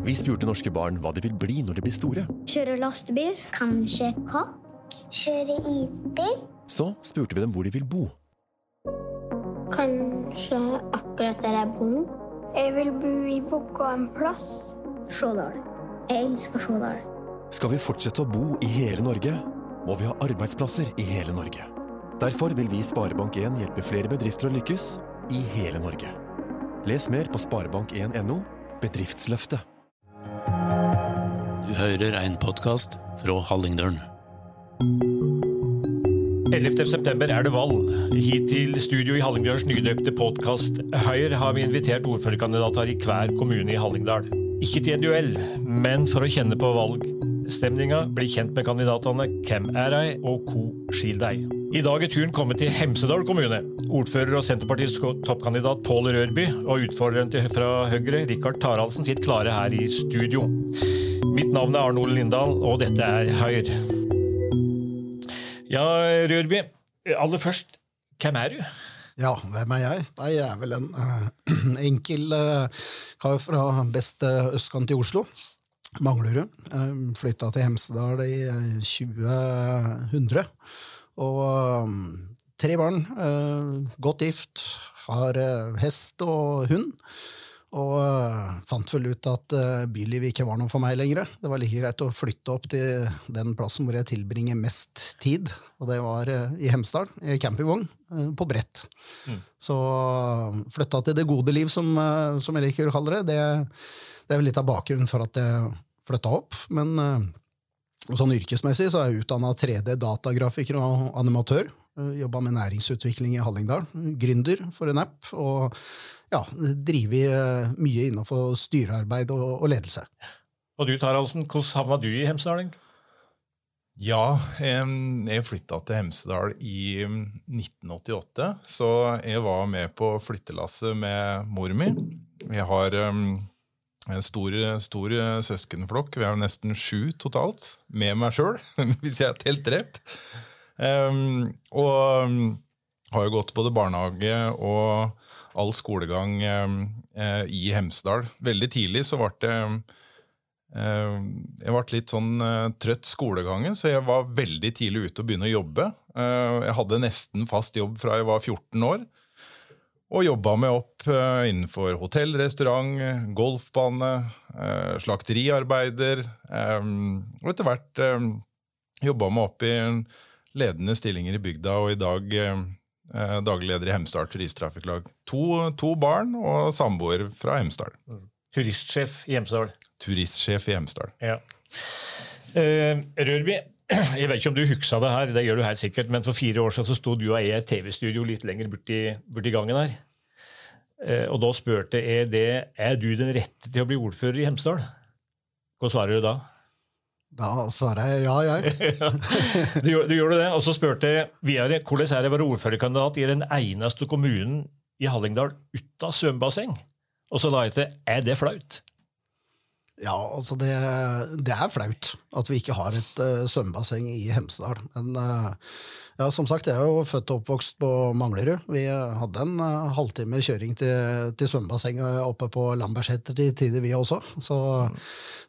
Vi spurte norske barn hva de vil bli når de blir store. Kjøre lastebil. Kanskje kokk? Kjøre isbil. Så spurte vi dem hvor de vil bo. Kanskje akkurat der jeg bor nå? Jeg vil bo i Vågå en plass. Stjårdal. Jeg elsker Stjårdal. Skal vi fortsette å bo i hele Norge, må vi ha arbeidsplasser i hele Norge. Derfor vil vi i Sparebank1 hjelpe flere bedrifter å lykkes i hele Norge. Les mer på sparebank1.no bedriftsløftet. Du hører en podkast fra Hallingdølen. 11.9 er det valg. Hit til studio i Hallingdølens nydøpte podkast Høyre har vi invitert ordførerkandidater i hver kommune i Hallingdal. Ikke til en duell, men for å kjenne på valgstemninga, bli kjent med kandidatene Hvem er ei og Ko skil deg. I dag er turen kommet til Hemsedal kommune. Ordfører og Senterpartiets toppkandidat Pål Rørby og utfordreren fra Høyre, Rikard Taraldsen, sitter klare her i studio. Mitt navn er Arne Ole Lindahl, og dette er Høyre. Ja, Rørby. Aller først, hvem er du? Ja, hvem er jeg? Nei, jeg er vel en uh, enkel uh, kar fra beste østkant i Oslo. Manglerud. Uh, Flytta til Hemsedal i uh, 2000. Og um, tre barn. godt gift. Har hest og hund. Og uh, fant vel ut at uh, bylivet ikke var noe for meg lenger. Det var like greit å flytte opp til den plassen hvor jeg tilbringer mest tid, og det var uh, i Hemsedal, i campingvogn, på brett. Mm. Så flytta til det gode liv, som, som, jeg liker å kalle det. det. det. er vel litt av bakgrunnen for at jeg flytta opp. Men sånn yrkesmessig så er jeg utdanna 3D-datagrafiker og animatør. Jobba med næringsutvikling i Hallingdal. Gründer for en app. og ja, driver mye innenfor styrearbeid og, og ledelse. Og du Taraldsen, hvordan havna du i Hemsedal? Ja, jeg flytta til Hemsedal i 1988. Så jeg var med på flyttelasset med mor mi. Jeg har en stor, stor søskenflokk. Vi er nesten sju totalt, med meg sjøl, hvis jeg har telt rett. Og har jo gått både barnehage og all skolegang eh, i Hemsedal. Veldig tidlig så ble det Jeg ble litt sånn eh, trøtt skolegangen, så jeg var veldig tidlig ute og begynne å jobbe. Eh, jeg hadde nesten fast jobb fra jeg var 14 år. Og jobba meg opp innenfor hotell, restaurant, golfbane, slakteriarbeider. og etter hvert jobba meg opp i ledende stillinger i bygda, og i dag Eh, daglig leder i Hemsedal Turisttrafikklag. To, to, barn og samboer fra Hemsedal. Mm. Turistsjef i Hemsedal. Turistsjef i Hemsedal. Ja. Uh, Rørby, jeg vet ikke om du huska det her, det gjør du her sikkert, men for fire år siden så sto du og jeg i et TV-studio litt lenger borti, borti gangen her. Uh, og da spurte jeg det er du den rette til å bli ordfører i Hemsedal. Hva svarer du da? Da svarer jeg ja, jeg. du, du gjorde det, Og så spurte jeg hvordan er det å være ordførerkandidat i den eneste kommunen i Hallingdal uten svømmebasseng. Og så la jeg til er det flaut? Ja, altså det, det, er flaut at vi ikke har et uh, svømmebasseng i Hemsedal. Men uh, ja, som sagt, jeg er jo født og oppvokst på Manglerud. Vi hadde en uh, halvtime kjøring til, til svømmebassenget oppe på Lambertseter til tider, vi også. Så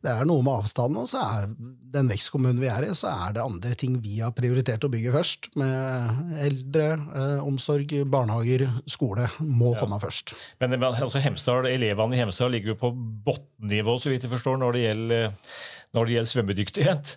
det er noe med avstanden. Og så er den vekstkommunen vi er i, så er det andre ting vi har prioritert å bygge først. Med eldre, uh, omsorg, barnehager, skole må ja. komme først. Men altså, Hemsedal, elevene i Hemsedal ligger jo på bunnivå, så vidt jeg forstår, når det gjelder, når det gjelder svømmedyktighet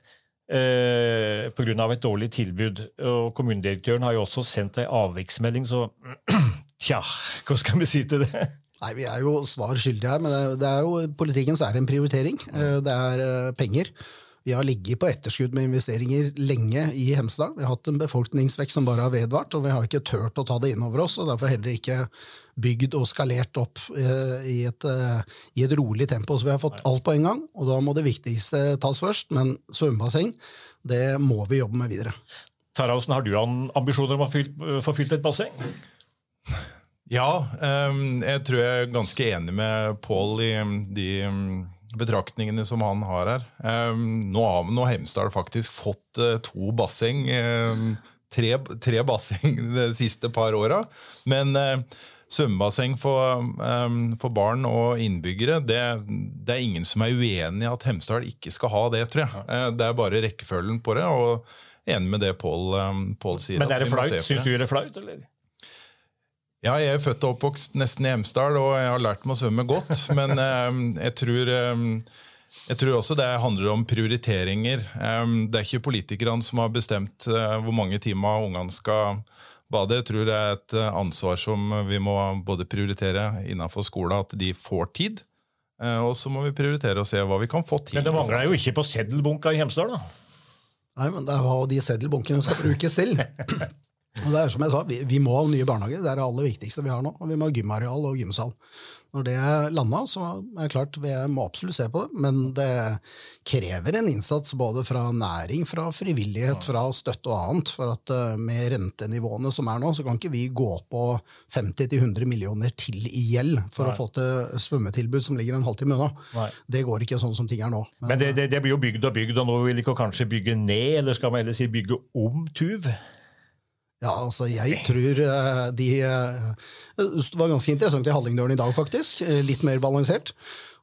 eh, pga. et dårlig tilbud. Og Kommunedirektøren har jo også sendt ei avviksmelding, så tja, hva skal vi si til det? Nei, Vi er jo svar skyldige her, men det er jo, politikken så er det en prioritering. Eh, det er eh, penger. Vi har ligget på etterskudd med investeringer lenge i Hemsedal. Vi har hatt en befolkningsvekst som bare har vedvart, og vi har ikke turt å ta det inn over oss, og derfor heller ikke bygd og skalert opp eh, i, et, eh, i, et, rolig tempo. Så vi har fått alt på en gang, og da må det viktigste tas først. Men svømmebasseng, det må vi jobbe med videre. Taraldsen, har du ambisjoner om å få fylt et basseng? Ja, ehm, jeg tror jeg er ganske enig med Pål i de betraktningene som han har her. Um, nå har nå Hemsedal faktisk fått uh, to basseng. Tre, tre, basseng de siste par åra. Men eh, svømmebasseng for, um, for barn og innbyggere, det, det, er ingen som er uenig i at Hemsedal ikke skal ha det, tror jeg. Uh, det er bare rekkefølgen på det. og Enig med det Pål um, sier. Men er det flaut? Syns du det er flaut, eller? Ja, jeg er født og oppvokst nesten i Hemsedal, og jeg har lært meg å svømme godt. Men um, jeg, tror, um, jeg tror også det handler om prioriteringer. Det er ikke politikerne som har bestemt uh, hvor mange timer ungene skal bade. Jeg tror det er et uh, ansvar som vi må både prioritere innenfor skolen, at de får tid. Uh, og så må vi prioritere og se hva vi kan få til. Men det mangler jo ikke på seddelbunka i Hemsedal, da? Nei, men det er hva de seddelbunkene skal brukes til. Og det er som jeg sa, vi, vi, må ha nye barnehager. Det er det aller viktigste vi har nå. Og vi må ha gymareal og gymsal. Når det landa, så er det klart vi må absolutt se på det, men det krever en innsats både fra næring, fra frivillighet, fra støtte og annet. For at eh, med rentenivåene som er nå, så kan ikke vi gå på 50-100 millioner til i gjeld for Nei. å få til svømmetilbud som ligger en halvtime unna. Det går ikke sånn som ting er nå. Men, men det, det, det, blir jo bygd og bygd, og nå vil de kanskje bygge ned, eller skal man heller si bygge om Tuv? Ja, altså, jeg tror uh, de uh, Det var ganske interessant i Hallingdølen i dag, faktisk. Uh, litt mer balansert.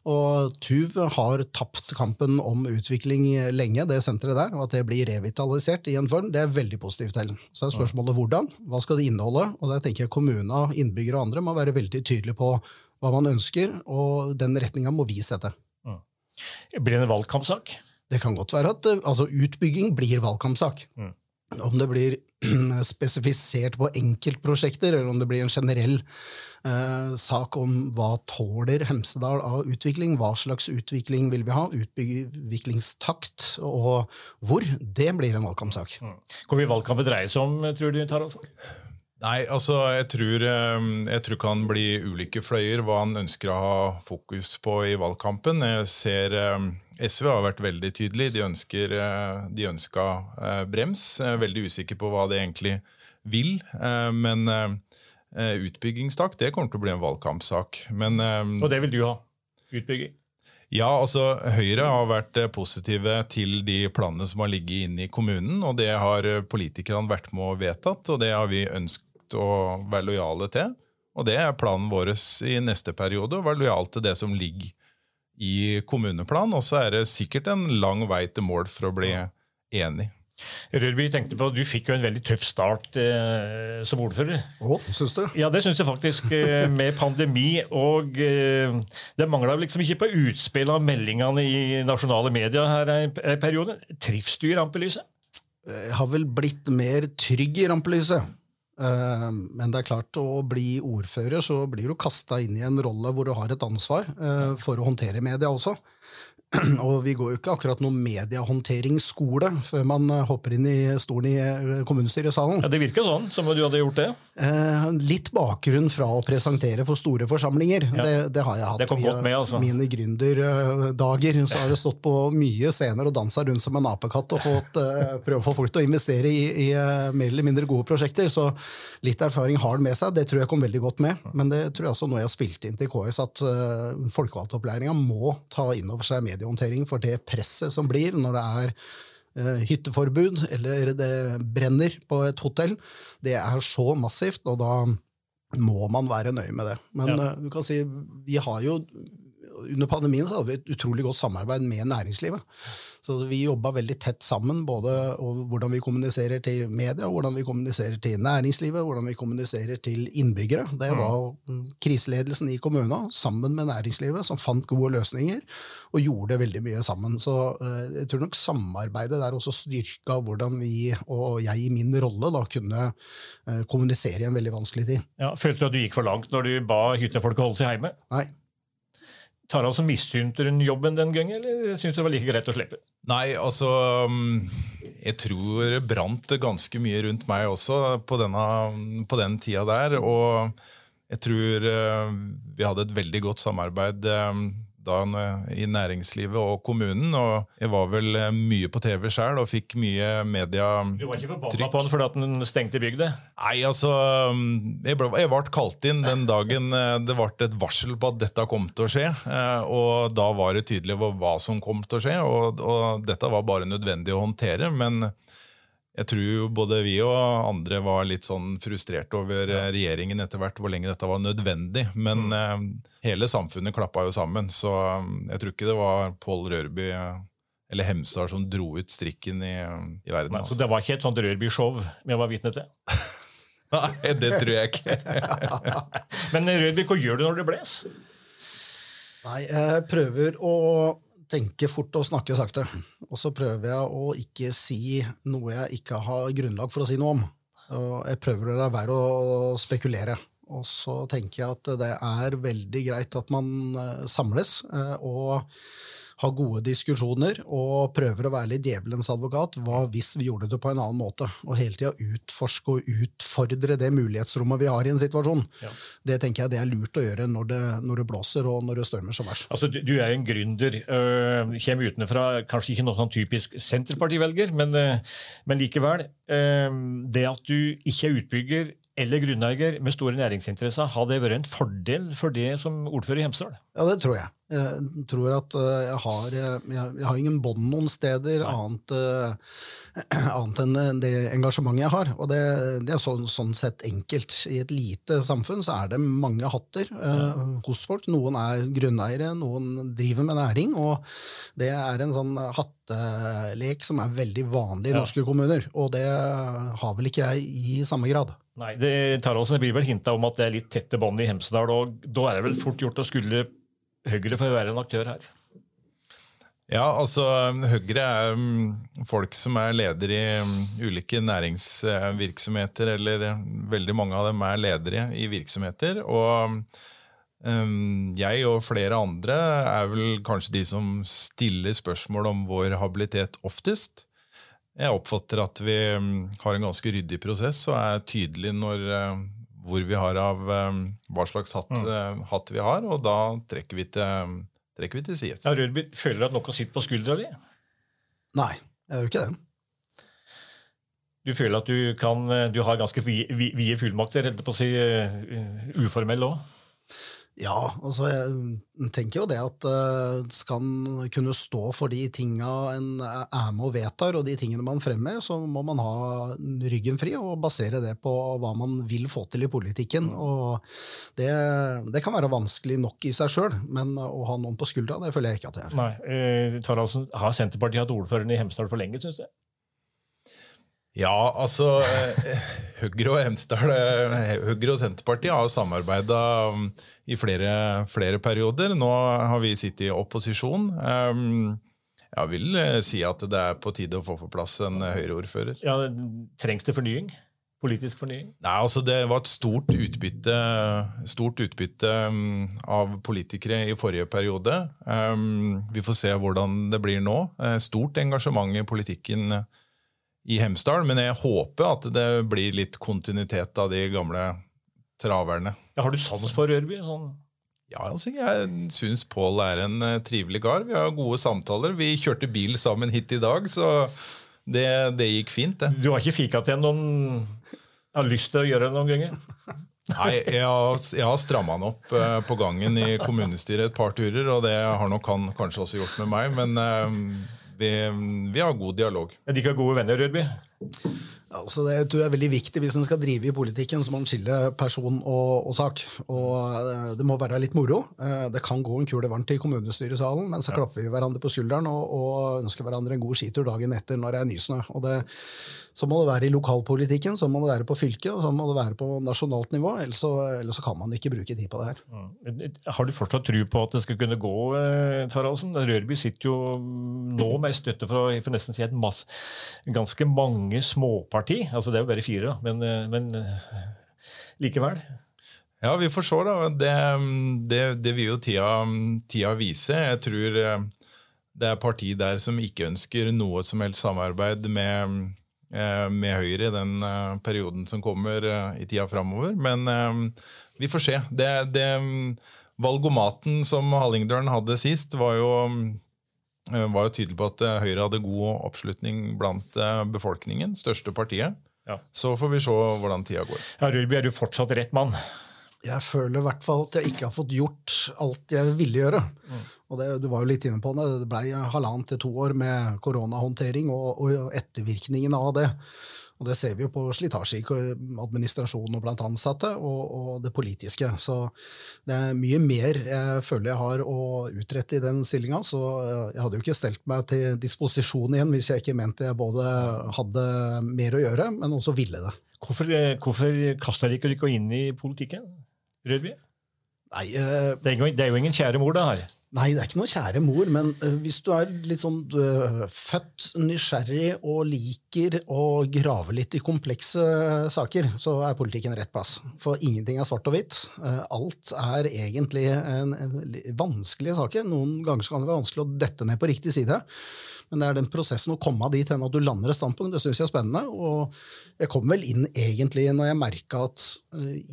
Og Tuv har tapt kampen om utvikling lenge, det senteret der. Og at det blir revitalisert i en form, det er veldig positivt til. Så er spørsmålet hvordan. Hva skal det inneholde? Og der tenker jeg kommunene, innbyggere og andre må være veldig tydelige på hva man ønsker, og den retninga må vi sette. Mm. Blir det en valgkampsak? Det kan godt være at altså, utbygging blir valgkampsak. Mm. Om det blir spesifisert på enkeltprosjekter, eller om det blir en generell eh, sak om hva tåler Hemsedal av utvikling, hva slags utvikling vil vi ha, utviklingstakt og hvor, det blir en valgkampsak. Mm. Hvor mye valgkampen dreier seg om, tror du, Taraldsen? Nei, altså, jeg tror, eh, jeg tror kan bli ulike fløyer hva han ønsker å ha fokus på i valgkampen. Jeg ser eh, SV har vært veldig tydelig. De ønsker eh, de ønska brems. Jeg er veldig usikker på hva de egentlig vil. Men utbyggingstak det kommer til å bli en valgkampsak. Men, Og det vil du ha? Utbygging? Ja, altså Høyre har vært positive til de planene som har ligget inne i kommunen. og Det har politikerne vært med og vedtatt, og det har vi ønsket å være lojale til. Og det er planen vår i neste periode, å være lojal til det som ligger i kommuneplanen. Og så er det sikkert en lang vei til mål for å bli enig. Rørby tenkte på, Du fikk jo en veldig tøff start eh, som ordfører. Oh, syns du? Ja, det syns jeg faktisk. Eh, med pandemi. Og eh, det mangla liksom ikke på utspill av meldingene i nasjonale medier her i perioden. Trives du i rampelyset? Jeg har vel blitt mer trygg i rampelyset. Eh, men det er klart, å bli ordfører, så blir du kasta inn i en rolle hvor du har et ansvar eh, for å håndtere media også. Og vi går jo ikke akkurat noen mediehåndteringsskole før man eh, hopper inn i stolen i eh, kommunestyresalen. Ja, Det virker sånn, som om du hadde gjort det? Eh, litt bakgrunn fra å presentere for store forsamlinger. Ja. Det, det, har jeg hatt. Det kom godt med, altså. Mine gründerdager så har det stått på mye scener og dansa rundt som en apekatt og fått, eh, prøve å få folk til å investere i, i uh, mer eller mindre gode prosjekter. Så litt erfaring har det med seg. Det tror jeg kom veldig godt med. Men det tror jeg også når jeg har spilt inn til KS, at uh, folkevalgtopplæringa må ta inn over seg media mediehåndtering for det presset som blir når det er uh, hytteforbud eller det brenner på et hotell. Det er så massivt, og da må man være nøye med det. Men ja. uh, du kan si, vi har jo under pandemien så hadde vi et utrolig godt samarbeid med næringslivet. Så vi jobba veldig tett sammen, både hvordan vi kommuniserer til media, hvordan vi kommuniserer til næringslivet, hvordan vi kommuniserer til innbyggere. Det mm. var kriseledelsen i kommunen sammen med næringslivet som fant gode løsninger og gjorde veldig mye sammen. Så eh, jeg tror nok samarbeidet der også styrka hvordan vi, og jeg i min rolle, da kunne eh, kommunisere i en veldig vanskelig tid. Ja, Følte du at du gikk for langt når du ba hyttefolket holde seg hjemme? Nei. Tarald, altså misunte hun jobben den gangen, eller syns du det var like greit å slippe? Nei, altså um, Jeg tror det brant ganske mye rundt meg også på, denne, på den tida der. Og jeg tror uh, vi hadde et veldig godt samarbeid um, da i næringslivet og kommunen. og Jeg var vel eh, mye på TV sjøl og fikk mye medietrykk. Du var ikke forbanna på han fordi at den stengte bygda? Nei, altså mm, Jeg ble, jeg ble kalt inn den dagen eh, det ble et varsel på at dette kom til å skje. Eh, og da var det tydelig hva som kom til å skje, og, og dette var bare nødvendig å håndtere. men Jeg tror jo både vi og andre var litt sånn frustrert over ja. regjeringen etter hvert, hvor lenge dette var nødvendig. Men eh, hele samfunnet klappa jo sammen, så eh, jeg tror ikke det var Pål Rørby eh, eller Hemsedal som dro ut strikken i, i verden. Nei, så Altså. det var ikke et sånt Rørby-show vi var vitne til. Nei, det tror jeg ikke. Men eh, Rørby, hva gjør du når det bles? Nei, jeg prøver å tenke fort og snakke sakte. Og så prøver jeg å ikke si noe jeg ikke har grunnlag for å si noe om. Og jeg prøver å la være å spekulere. Og så tenker jeg at det er veldig greit at man eh, samles eh, og har gode diskusjoner og prøver å være litt djevelens advokat. Hva hvis vi gjorde det på en annen måte? Og hele tida utforske og utfordre det mulighetsrommet vi har i en situasjon. Ja. Det tenker jeg det er lurt å gjøre når det, når det blåser og når det stormer som verst. Altså, du, du er jo en gründer. øh, kommer utenfra, kanskje ikke noe sånn typisk Senterparti-velger, men, øh, men likevel. øh, det at du ikke er utbygger eller grunneier med store næringsinteresser, har det vært en fordel for det som ordfører i Hemsedal? Ja, det tror jeg. Jeg tror at eh, jeg har, jeg, jeg har ingen bånd noen steder annet, eh, annet enn det engasjementet jeg har. Og det, det er sånn, sånn sett enkelt. I et lite samfunn så er det mange hatter eh, hos folk. Noen er grunneiere, noen driver med næring. Og det er en sånn hattelek som er veldig vanlig i Ja. norske kommuner. Og det har vel ikke jeg i samme grad. Nei, det, tar også, det blir vel hinta om at det er litt tette bånd i Hemsedal, og da er det vel fort gjort å skulle Høyre får være en aktør her. Ja, altså Høyre er mm, folk som er leder i mm, ulike næringsvirksomheter, eller eh, veldig mange av dem er ledere i virksomheter. Og mm, jeg og flere andre er vel kanskje de som stiller spørsmål om vår habilitet oftest. Jeg oppfatter at vi mm, har en ganske ryddig prosess og er tydelig når hvor vi har av eh, hva slags hatt, eh, hatt vi har, og da trekker vi til, trekker vi til sides. Ja, Rørby, føler du at noe sitter på skuldra di? Nei, jeg gjør ikke det. Du føler at du kan Du har ganske vi- vi- vide fullmakter, rett og på å si, uh, uformell òg? Ja, altså jeg tenker jo det at uh, skal en kunne stå for de tinga en er med og vedtar, og de tingene man fremmer, så må man ha ryggen fri og basere det på hva man vil få til i politikken. Og det, det kan være vanskelig nok i seg sjøl, men å ha noen på skuldra, det føler jeg ikke at det er. Nei. eh, Taraldsen, har Senterpartiet hatt ordføreren i Hemsedal for lenge, syns jeg? Ja, altså eh, Høyre og Hemsedal eh, Høyre og Senterpartiet har samarbeida um, i flere, flere perioder. Nå har vi sittet i opposisjon. Um, Jeg vil eh, si at det er på tide å få på plass en Høyre-ordfører. Ja, Trengs det fornying? Politisk fornying? Nei, altså Det var et stort utbytte, stort utbytte um, av politikere i forrige periode. Vi får se hvordan det blir nå. Stort engasjement i politikken i Hemsedal, men jeg håper at det blir litt kontinuitet av de gamle traverne. Ja, har du sans for Rørby? Sånn. Ja, altså Jeg syns Pål er en eh, trivelig kar. Vi har gode samtaler. Vi kjørte bil sammen hit i dag, så det, det gikk fint, det. Du har ikke fika til noen har lyst til å gjøre det noen ganger? Nei, jeg har, jeg har stramma han opp eh, på gangen i kommunestyret et par turer, og det har nok han kanskje også gjort med meg, men eh, vi, vi har god dialog. Er de ikke gode venner, Rørby? Altså det tror jeg er veldig viktig Hvis en skal drive i politikken, så må en skille person og, og sak. Og eh, Det må være litt moro. Eh, Det kan gå en kule varmt i kommunestyresalen, men så klapper vi hverandre på skulderen og, og ønsker hverandre en god skitur dagen etter når det er nysnø. Og det, så må det være i lokalpolitikken, så må det være på fylket, og så må det være på nasjonalt nivå. Ellers så, ellers så kan man ikke bruke tid på det her. Mm. Har du fortsatt tro på at det skal kunne gå, eh, Taraldsen? Rørby sitter jo nå med støtte fra for nesten si et mass, ganske mange småparti. Altså Det er jo bare fire, da, men, eh, men eh, likevel. Ja, vi får se, da. Det, det, det vil jo tida, tida vise. Jeg tror eh, det er parti der som ikke ønsker noe som helst samarbeid med, med Høyre i den perioden som kommer i tida framover. Men vi får se. Det, det Valgomaten som Hallingdølen hadde sist, var jo, var jo tydelig på at eh, Høyre hadde god oppslutning blant eh, befolkningen. Største partiet. Ja. Så får vi se hvordan tida går. Ja, Rørby er du fortsatt rett mann. Jeg føler i hvert fall at jeg ikke har fått gjort alt jeg ville gjøre. Og det, du var jo litt inne på det. Det blei halvannet til to år med koronahåndtering og, og ettervirkningene av det. Og det ser vi jo på slitasje i administrasjonen og blant ansatte, og, og, det politiske. Så det er mye mer jeg føler jeg har å utrette i den stillinga. Så jeg hadde jo ikke stelt meg til disposisjon igjen hvis jeg ikke mente jeg både hadde mer å gjøre, men også ville det. Hvorfor, hvorfor kasta dere ikke inn i politikken, Rødby? Nei, uh, det, er jo, det er jo ingen kjære mor, det her. Nei, det er ikke noe kjære mor, men uh, hvis du er litt sånn uh, født nysgjerrig og liker å grave litt i komplekse saker, så er politikken rett plass. For ingenting er svart og hvitt. Uh, alt er egentlig en, en, vanskelige saker. Noen ganger kan det være vanskelig å dette ned på riktig side. Men det er den prosessen å komme dit hen at du lander et standpunkt, det syns jeg er spennende. Og jeg kom vel inn egentlig når jeg merka at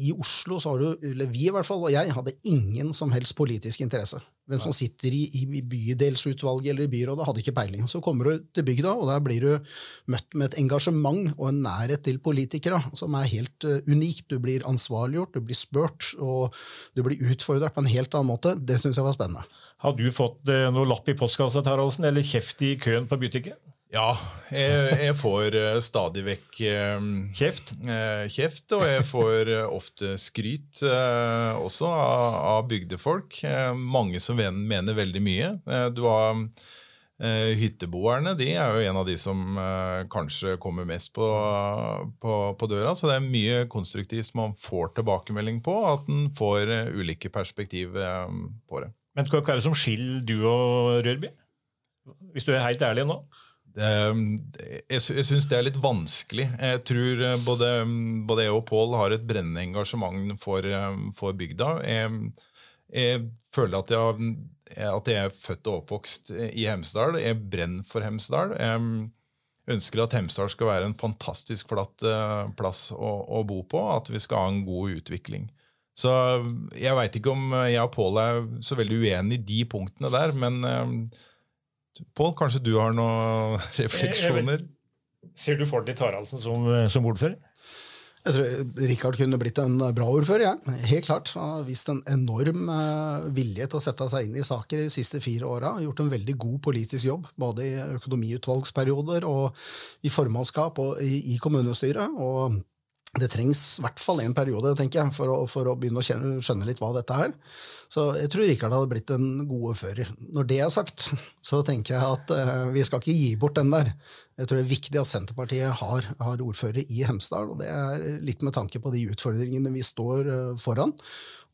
i Oslo så har du, eller vi i hvert fall, og jeg, hadde ingen som helst politisk interesse. Hvem som sitter i, i bydelsutvalget eller i byrådet, hadde ikke peiling. Så kommer du til bygda, og der blir du møtt med et engasjement og en nærhet til politikere som er helt uh, unikt. Du blir ansvarliggjort, du blir spurt, og du blir utfordret på en helt annen måte. Det syns jeg var spennende. Har du fått eh, noe lapp i postkassa Taraldsen, eller kjeft i køen på butikken? Ja, jeg, jeg får uh, stadig vekk eh, kjeft. Eh, kjeft, og jeg får ofte skryt også av, av bygdefolk. mange som mener veldig mye. du har Hytteboerne de er jo en av de som kanskje kommer mest på, på, på, døra. Så det er mye konstruktivt man får tilbakemelding på, at en får ulike perspektiv på det. Men hva er det som skiller du og Rørby? Hvis du er helt ærlig nå? Jeg, jeg syns det er litt vanskelig. Jeg tror eh, både, både jeg og Pål har et brennende engasjement for, eh, for bygda. Jeg, jeg, føler at jeg, at jeg, er født og oppvokst i Hemsedal. Jeg brenner for Hemsedal. Jeg ønsker at Hemsedal skal være en fantastisk flatt eh, plass å, å bo på. At vi skal ha en god utvikling. Så jeg veit ikke om jeg og Pål er så veldig uenige i de punktene der, men Pål, kanskje du har noen refleksjoner? Ser du for deg Taraldsen som, som ordfører? Jeg tror Rikard kunne blitt en bra ordfører, ja. helt klart. Han har vist en enorm uh, vilje til å sette seg inn i saker de siste fire åra. Gjort en veldig god politisk jobb, både i økonomiutvalgsperioder og i formannskap og i, i kommunestyret. og det trengs i hvert fall en periode tenker jeg, for å, for å begynne å kjenne, skjønne litt hva dette er. Så jeg tror Rikard hadde blitt en god ordfører. Når det er sagt, så tenker jeg at uh, vi skal ikke gi bort den der. Jeg tror det er viktig at Senterpartiet har, har ordfører i Hemsedal, og det er litt med tanke på de utfordringene vi står uh, foran.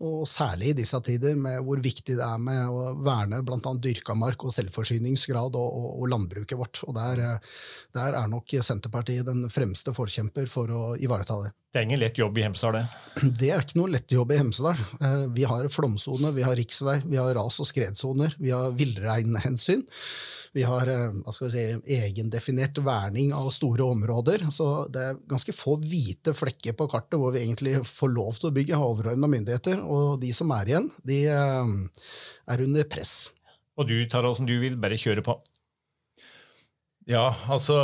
Og særlig i disse tider, med hvor viktig det er med å verne bl.a. dyrka mark og selvforsyningsgrad og, og, og landbruket vårt. Og der, uh, der er nok Senterpartiet den fremste forkjemper for å ivareta det. Det er ingen lett jobb i Hemsedal, det? Det er ikke noe lett jobb i Hemsedal. Eh, vi har flomsone, vi har riksvei, vi har ras- og skredsoner, vi har villreinhensyn. Vi har eh, vi si, egendefinert verning av store områder. Så det er ganske få hvite flekker på kartet hvor vi egentlig får lov til å bygge, har overordna myndigheter. Og de som er igjen, de eh, er under press. Og du, Taraldsen, du vil bare kjøre på? Ja, altså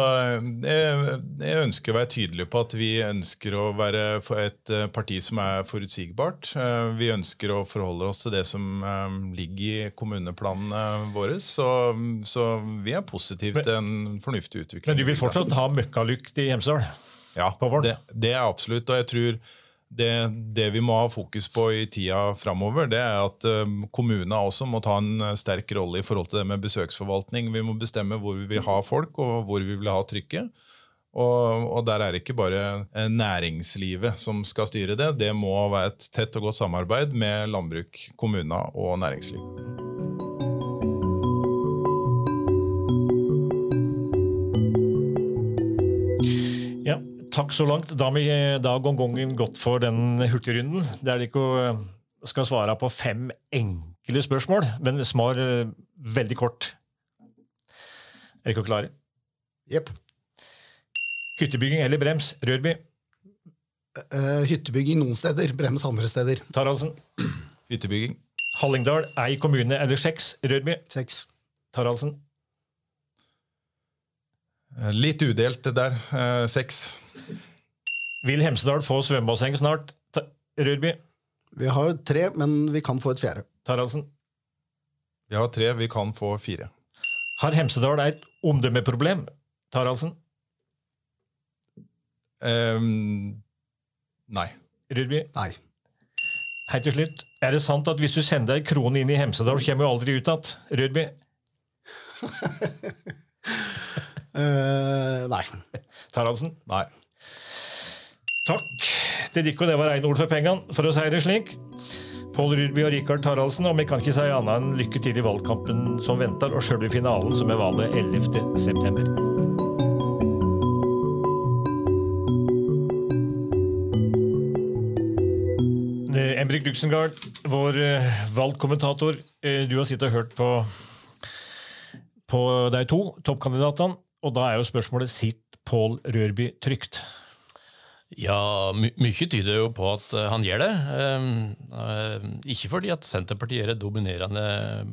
jeg, jeg, ønsker å være tydelig på at vi ønsker å være et eh, parti som er forutsigbart. Eh, vi ønsker å forholde oss til det som eh, ligger i kommuneplanene våre. Så, så vi er positive til en fornuftig utvikling. Men du vil fortsatt ha møkkalykt i Hjemsdal? Ja, det, det er absolutt. Og jeg tror det, det, vi må ha fokus på i tida framover, det er at um, kommunene også må ta en uh, sterk rolle i forhold til det med besøksforvaltning. Vi må bestemme hvor vi vil ha folk, og hvor vi vil ha trykket. Og, og, der er det ikke bare uh, næringslivet som skal styre det. Det må være et tett og godt samarbeid med landbruk, kommuner og næringsliv. Takk så langt. Da har gongongen gått for den hurtigrunden. Det er det ikke skal svare på fem enkle spørsmål, men svar eh, veldig kort. Er dere klare? Jepp. Hyttebygging eller brems? Rørby? Uh, hyttebygging noen steder, brems andre steder. Taraldsen? Hyttebygging. Hallingdal, ei kommune eller seks? Rørby? Seks. Taraldsen? Eh, litt udelt der. Eh, seks. Vil Hemsedal få svømmebasseng snart? Rørby? Vi har tre, men vi kan få et fjerde. Taraldsen. Vi har tre, vi kan få fire. Har Hemsedal et omdømmeproblem? Taraldsen. Um, nei. Rørby? Nei. Helt til slutt. Er det sant at hvis du sender ei krone inn i Hemsedal, kommer du aldri ut igjen? Rudby. Eh, nei. Taraldsen. Nei. Takk til Dikko, det var reine ord for pengene, for å si det slik. Pål Rudby og Rikard Taraldsen, og vi kan ikke si annet enn lykke til i valgkampen som venter, og sjølve finalen, som er valget 11. september. Eh, Embrik Luxengard, vår eh, valgkommentator, eh, du har sittet og hørt på, på de to toppkandidatene, og da er jo spørsmålet sitt Pål Rørby trygt? Ja, my mye tyder jo på at eh, han gjør det. Um, uh, ikke fordi at Senterpartiet er det dominerende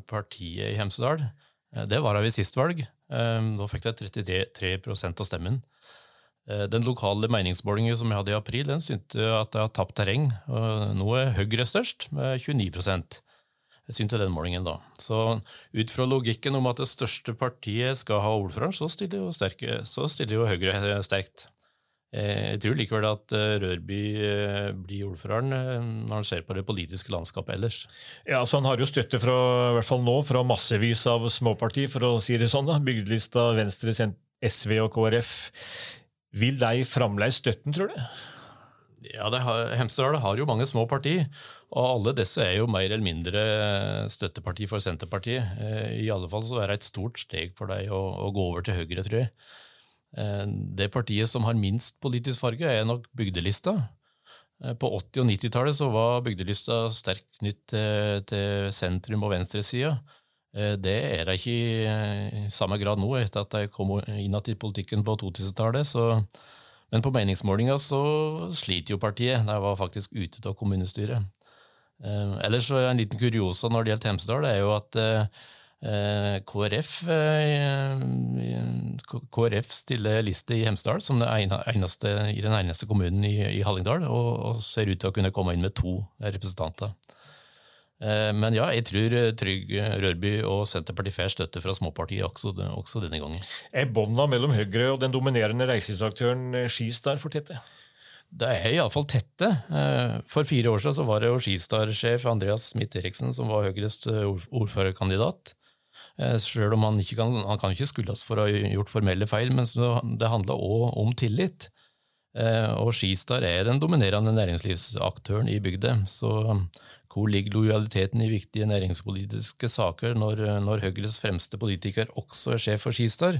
partiet i Hemsedal. Eh, det var det ved sist valg. Da fikk de 33% av stemmen. Eh, Den lokale meningsmålingen som jeg hadde i april, den syntes at jeg har tapt terreng. Nå er Høyre størst, med 29 Jeg syntes den målingen da. Så ut fra logikken om at det største partiet skal ha ordføreren, så stiller jo, sterke, så stiller jo Høyre sterkt. Eh, Jeg tror likevel at eh, Rørby eh, blir ordføreren eh, når han ser på det politiske landskapet ellers. Ja, så Han har jo støtte fra i hvert fall nå, fra massevis av småparti, for å si det sånn. da, Bygdelista, Venstre, SV og KrF. Vil de fremdeles støtten, tror du? Ja, det har, Hemsedal har jo mange små parti, og alle disse er jo mer eller mindre støtteparti for Senterpartiet. Eh, I alle fall så er det et stort steg for deg å, å gå over til Høyre, tror jeg. Eh, Det partiet som har minst politisk farge, er nok Bygdelista. Eh, På 80- og 90-tallet så var Bygdelista sterkt knytt til, sentrum- og venstresida. Eh, Det er det ikke i samme grad nå, etter at de kom inn i politikken på 2000-tallet. men på meningsmålinga så sliter jo partiet. De var faktisk ute av kommunestyret. Eh, ellers så en liten kuriosa når det gjelder Hemsedal, det er jo at eh, KrF, eh, KrF stiller liste i Hemsedal som eneste, i den eneste kommunen i, i Hallingdal, og, og ser ut til å kunne komme inn med to representanter. Men ja, jeg tror Trygg Rørby og Senterpartiet får støtte fra småpartiet også, også denne gangen. Er bånda mellom Høyre og den dominerende reiselivsaktøren Skis Skistar for tette? Det er iallfall tette. Eh, For fire år siden var det jo Skistar-sjef Andreas Smith Eriksen som var Høyres eh, ordførerkandidat. Eh, Selv om han ikke kan, han kan ikke skyldes for å ha gjort formelle feil, men det handla òg om tillit. Og Skistar er den dominerende næringslivsaktøren i bygda. Så hvor ligger lojaliteten i viktige næringspolitiske saker når, når Høyres fremste politiker også er sjef for Skistar?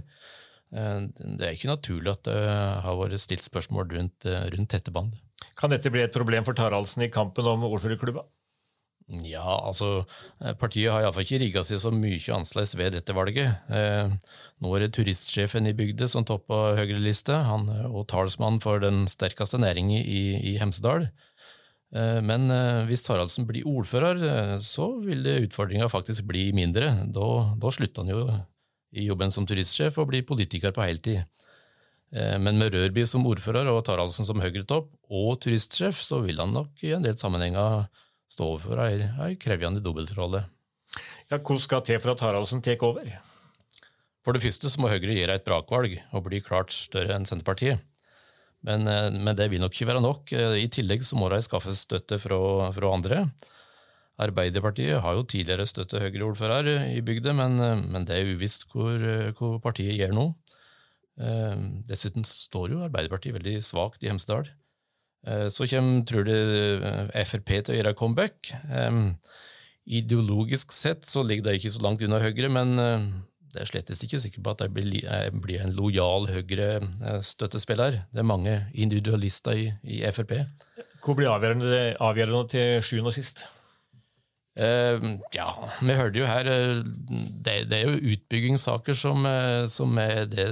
Eh, Det er ikke naturlig at det har vært stilt spørsmål rundt, eh, rundt dette band. Kan dette bli et problem for Taraldsen i kampen om ordførerklubba? Ja, altså, eh, partiet har iallfall ikke rigga seg så mye annerledes ved dette valget. Eh, nå er det turistsjefen i bygda som topper Høyre-lista, han er og talsmann for den sterkeste næringen i, i Hemsedal. Eh, men eh, hvis Taraldsen blir ordfører, eh, så vil det utfordringa faktisk bli mindre. Da, da slutter han jo i jobben som turistsjef og bli politiker på heltid. Eh, Men med Rørby som ordfører og Taraldsen som Høyre-topp og turistsjef, så vil han nok i en del sammenhenger stå overfor ei, ei krevende dobbeltrolle. Ja, Hva skal til for at Taraldsen tar over? For det første så må Høyre gjøre et brakvalg og bli klart større enn Senterpartiet. Men, eh, men det vil nok ikke være nok. Eh, I tillegg så må de skaffe støtte fra, fra andre. Arbeiderpartiet har jo tidligere støttet Høyre-ordfører i bygda, men, eh, men det er uvisst hvor, eh, hvor partiet gjør nå. Eh, Dessuten står jo Arbeiderpartiet veldig svakt i Hemsedal. Så kommer, tror du, eh, Frp til å gjøre comeback. Ideologisk sett så ligger de ikke så langt unna Høyre, men det er slett ikke sikker på at de blir en lojal Høyre-støttespiller. Det er mange individualister i, i Frp. Hvor blir avgjørende, avgjørende til sjuende og sist? Eh, ja, vi hørte jo her eh, det, det er jo utbyggingssaker som, eh, som er det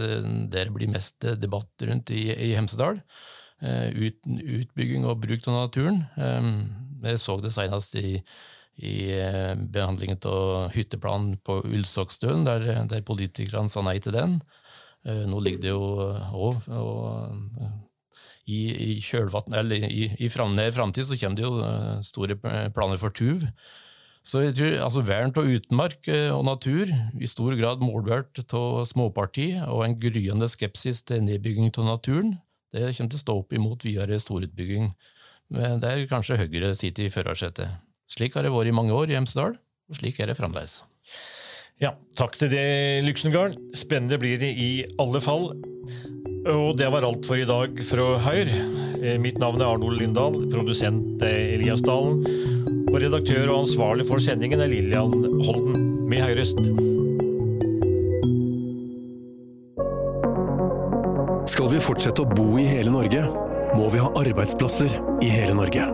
det blir mest debatt rundt i, i Hemsedal. Ut, utbygging og bruk av naturen. Vi så det senest i, i eh, behandlingen av hytteplanen på Ulsokstølen, der, der politikerne sa nei til den. Nå ligger det jo òg i, i kjølvann, eller i, i fram, framtid så kommer det jo store planer for TUV. Så jeg tror altså Vern av utmark eh, og natur, i stor grad målbart av småparti, og en gryende skepsis til nedbygging av naturen, det kommer til å stå opp imot videre storutbygging. Men der kanskje Høyre sitter i førersetet. Slik har det vært i mange år i Hemsedal, og slik er det fremdeles. Ja, takk til det, Lyksengard. Spennende blir det i alle fall. Og det var alt for i dag fra Høyre. Eh, mitt navn er Arnold Lindahl, produsent Elias Dalen. Og redaktør og ansvarlig for sendingen er Lillian Holden. Med høyrest. Skal vi fortsette å bo i hele Norge, må vi ha arbeidsplasser i hele Norge.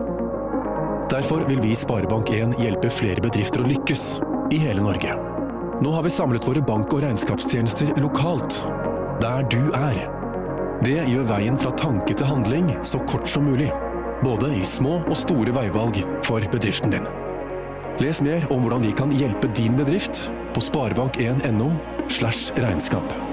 Derfor vil vi i Sparebank1 hjelpe flere bedrifter å lykkes i hele Norge. Nå har vi samlet våre bank- og regnskapstjenester lokalt, der du er. Det gjør veien fra tanke til handling så kort som mulig. Både i små og store veivalg for bedriften din. Les mer om hvordan vi kan hjelpe din bedrift på sparebank1.no slash regnskap.